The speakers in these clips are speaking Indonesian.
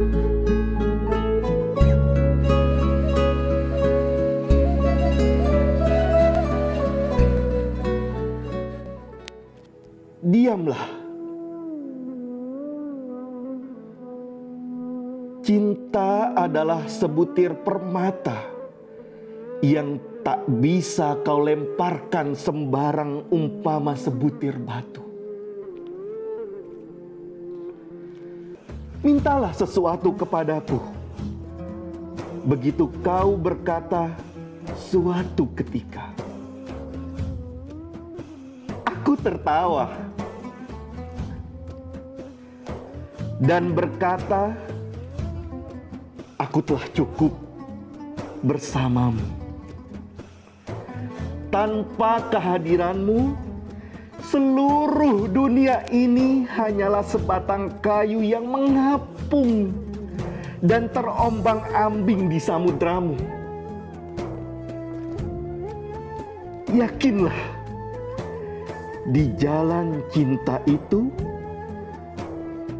Diamlah. Cinta adalah sebutir permata yang tak bisa kau lemparkan sembarang umpama sebutir batu. Mintalah sesuatu kepadaku. Begitu kau berkata suatu ketika. Aku tertawa dan berkata, "Aku telah cukup bersamamu. Tanpa kehadiranmu, seluruh dunia ini hanyalah sebatang kayu yang mengapung dan terombang-ambing di samudramu. Yakinlah, di jalan cinta itu."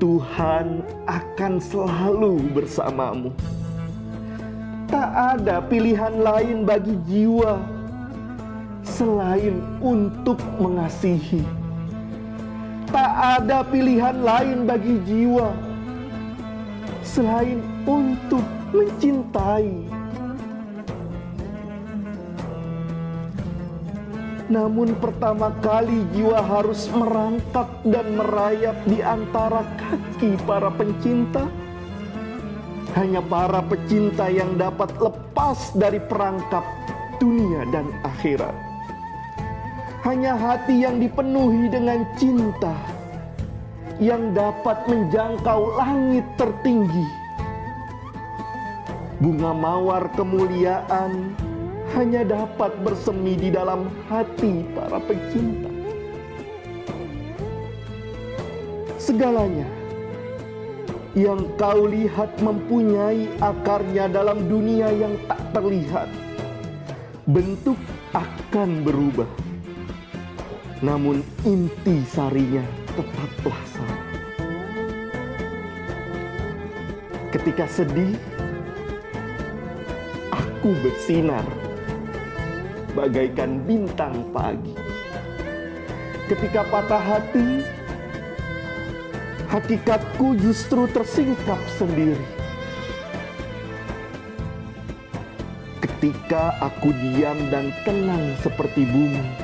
Tuhan akan selalu bersamamu. Tak ada pilihan lain bagi jiwa selain untuk mengasihi. Tak ada pilihan lain bagi jiwa selain untuk mencintai. Namun pertama kali jiwa harus merangkak dan merayap di antara kaki para pencinta. Hanya para pecinta yang dapat lepas dari perangkap dunia dan akhirat. Hanya hati yang dipenuhi dengan cinta yang dapat menjangkau langit tertinggi. Bunga mawar kemuliaan hanya dapat bersemi di dalam hati para pecinta. Segalanya yang kau lihat mempunyai akarnya dalam dunia yang tak terlihat. Bentuk akan berubah. Namun inti sarinya tetaplah sama. Ketika sedih, aku bersinar bagaikan bintang pagi. Ketika patah hati, hakikatku justru tersingkap sendiri. Ketika aku diam dan tenang seperti bumi,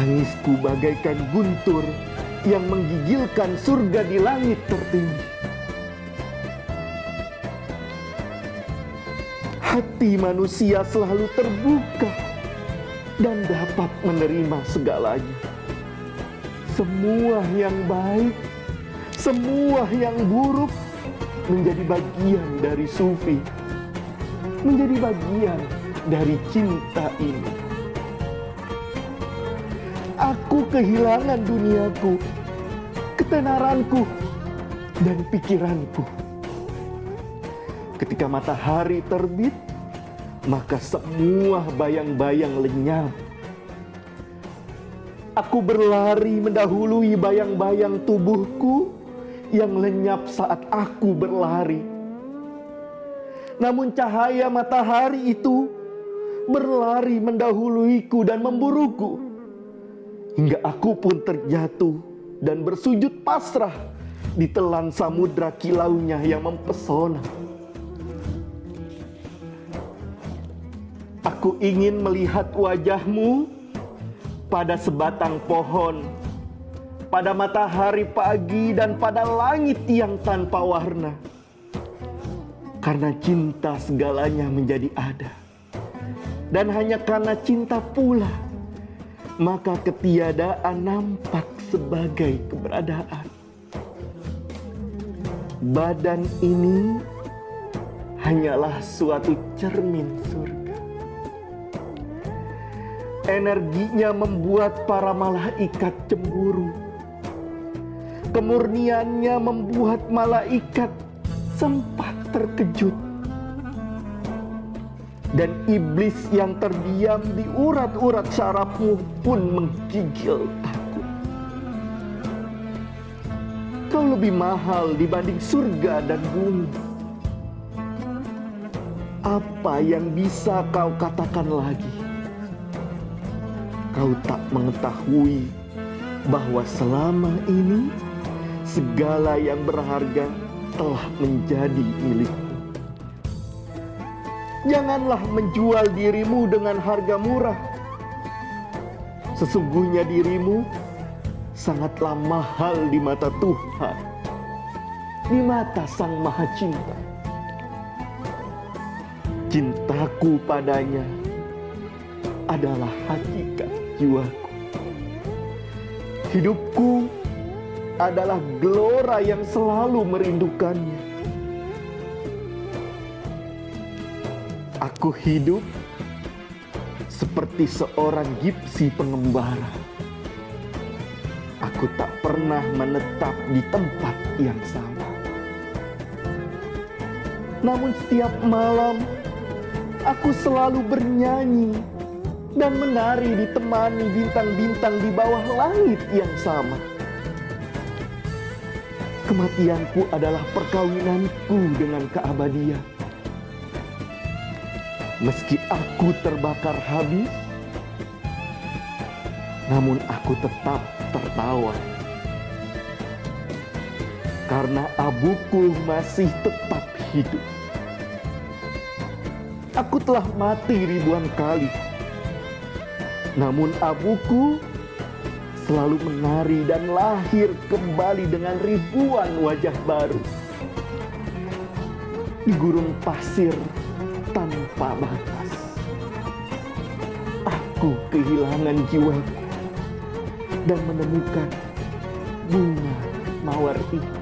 tangisku bagaikan guntur yang menggigilkan surga di langit tertinggi. Hati manusia selalu terbuka dan dapat menerima segalanya. Semua yang baik, semua yang buruk menjadi bagian dari sufi, menjadi bagian dari cinta ini. Aku kehilangan duniaku, ketenaranku, dan pikiranku. Ketika matahari terbit, maka semua bayang-bayang lenyap. Aku berlari mendahului bayang-bayang tubuhku yang lenyap saat aku berlari. Namun cahaya matahari itu berlari mendahuluiku dan memburuku. Hingga aku pun terjatuh dan bersujud pasrah di telan samudra kilaunya yang mempesona. Aku ingin melihat wajahmu pada sebatang pohon, pada matahari pagi, dan pada langit yang tanpa warna. Karena cinta segalanya menjadi ada, dan hanya karena cinta pula, maka ketiadaan nampak sebagai keberadaan. Badan ini hanyalah suatu cermin surga energinya membuat para malaikat cemburu. Kemurniannya membuat malaikat sempat terkejut. Dan iblis yang terdiam di urat-urat syarafmu pun menggigil takut. Kau lebih mahal dibanding surga dan bumi. Apa yang bisa kau katakan lagi? Kau tak mengetahui bahwa selama ini segala yang berharga telah menjadi milikmu. Janganlah menjual dirimu dengan harga murah. Sesungguhnya dirimu sangatlah mahal di mata Tuhan, di mata Sang Maha Cinta. Cintaku padanya adalah hakikat jiwaku. Hidupku adalah gelora yang selalu merindukannya. Aku hidup seperti seorang gipsi pengembara. Aku tak pernah menetap di tempat yang sama. Namun setiap malam aku selalu bernyanyi dan menari ditemani bintang-bintang di bawah langit yang sama. Kematianku adalah perkawinanku dengan keabadian. Meski aku terbakar habis, namun aku tetap tertawa. Karena abuku masih tetap hidup. Aku telah mati ribuan kali. Namun abuku selalu menari dan lahir kembali dengan ribuan wajah baru. Di gurun pasir tanpa batas. Aku kehilangan jiwaku dan menemukan bunga mawar itu.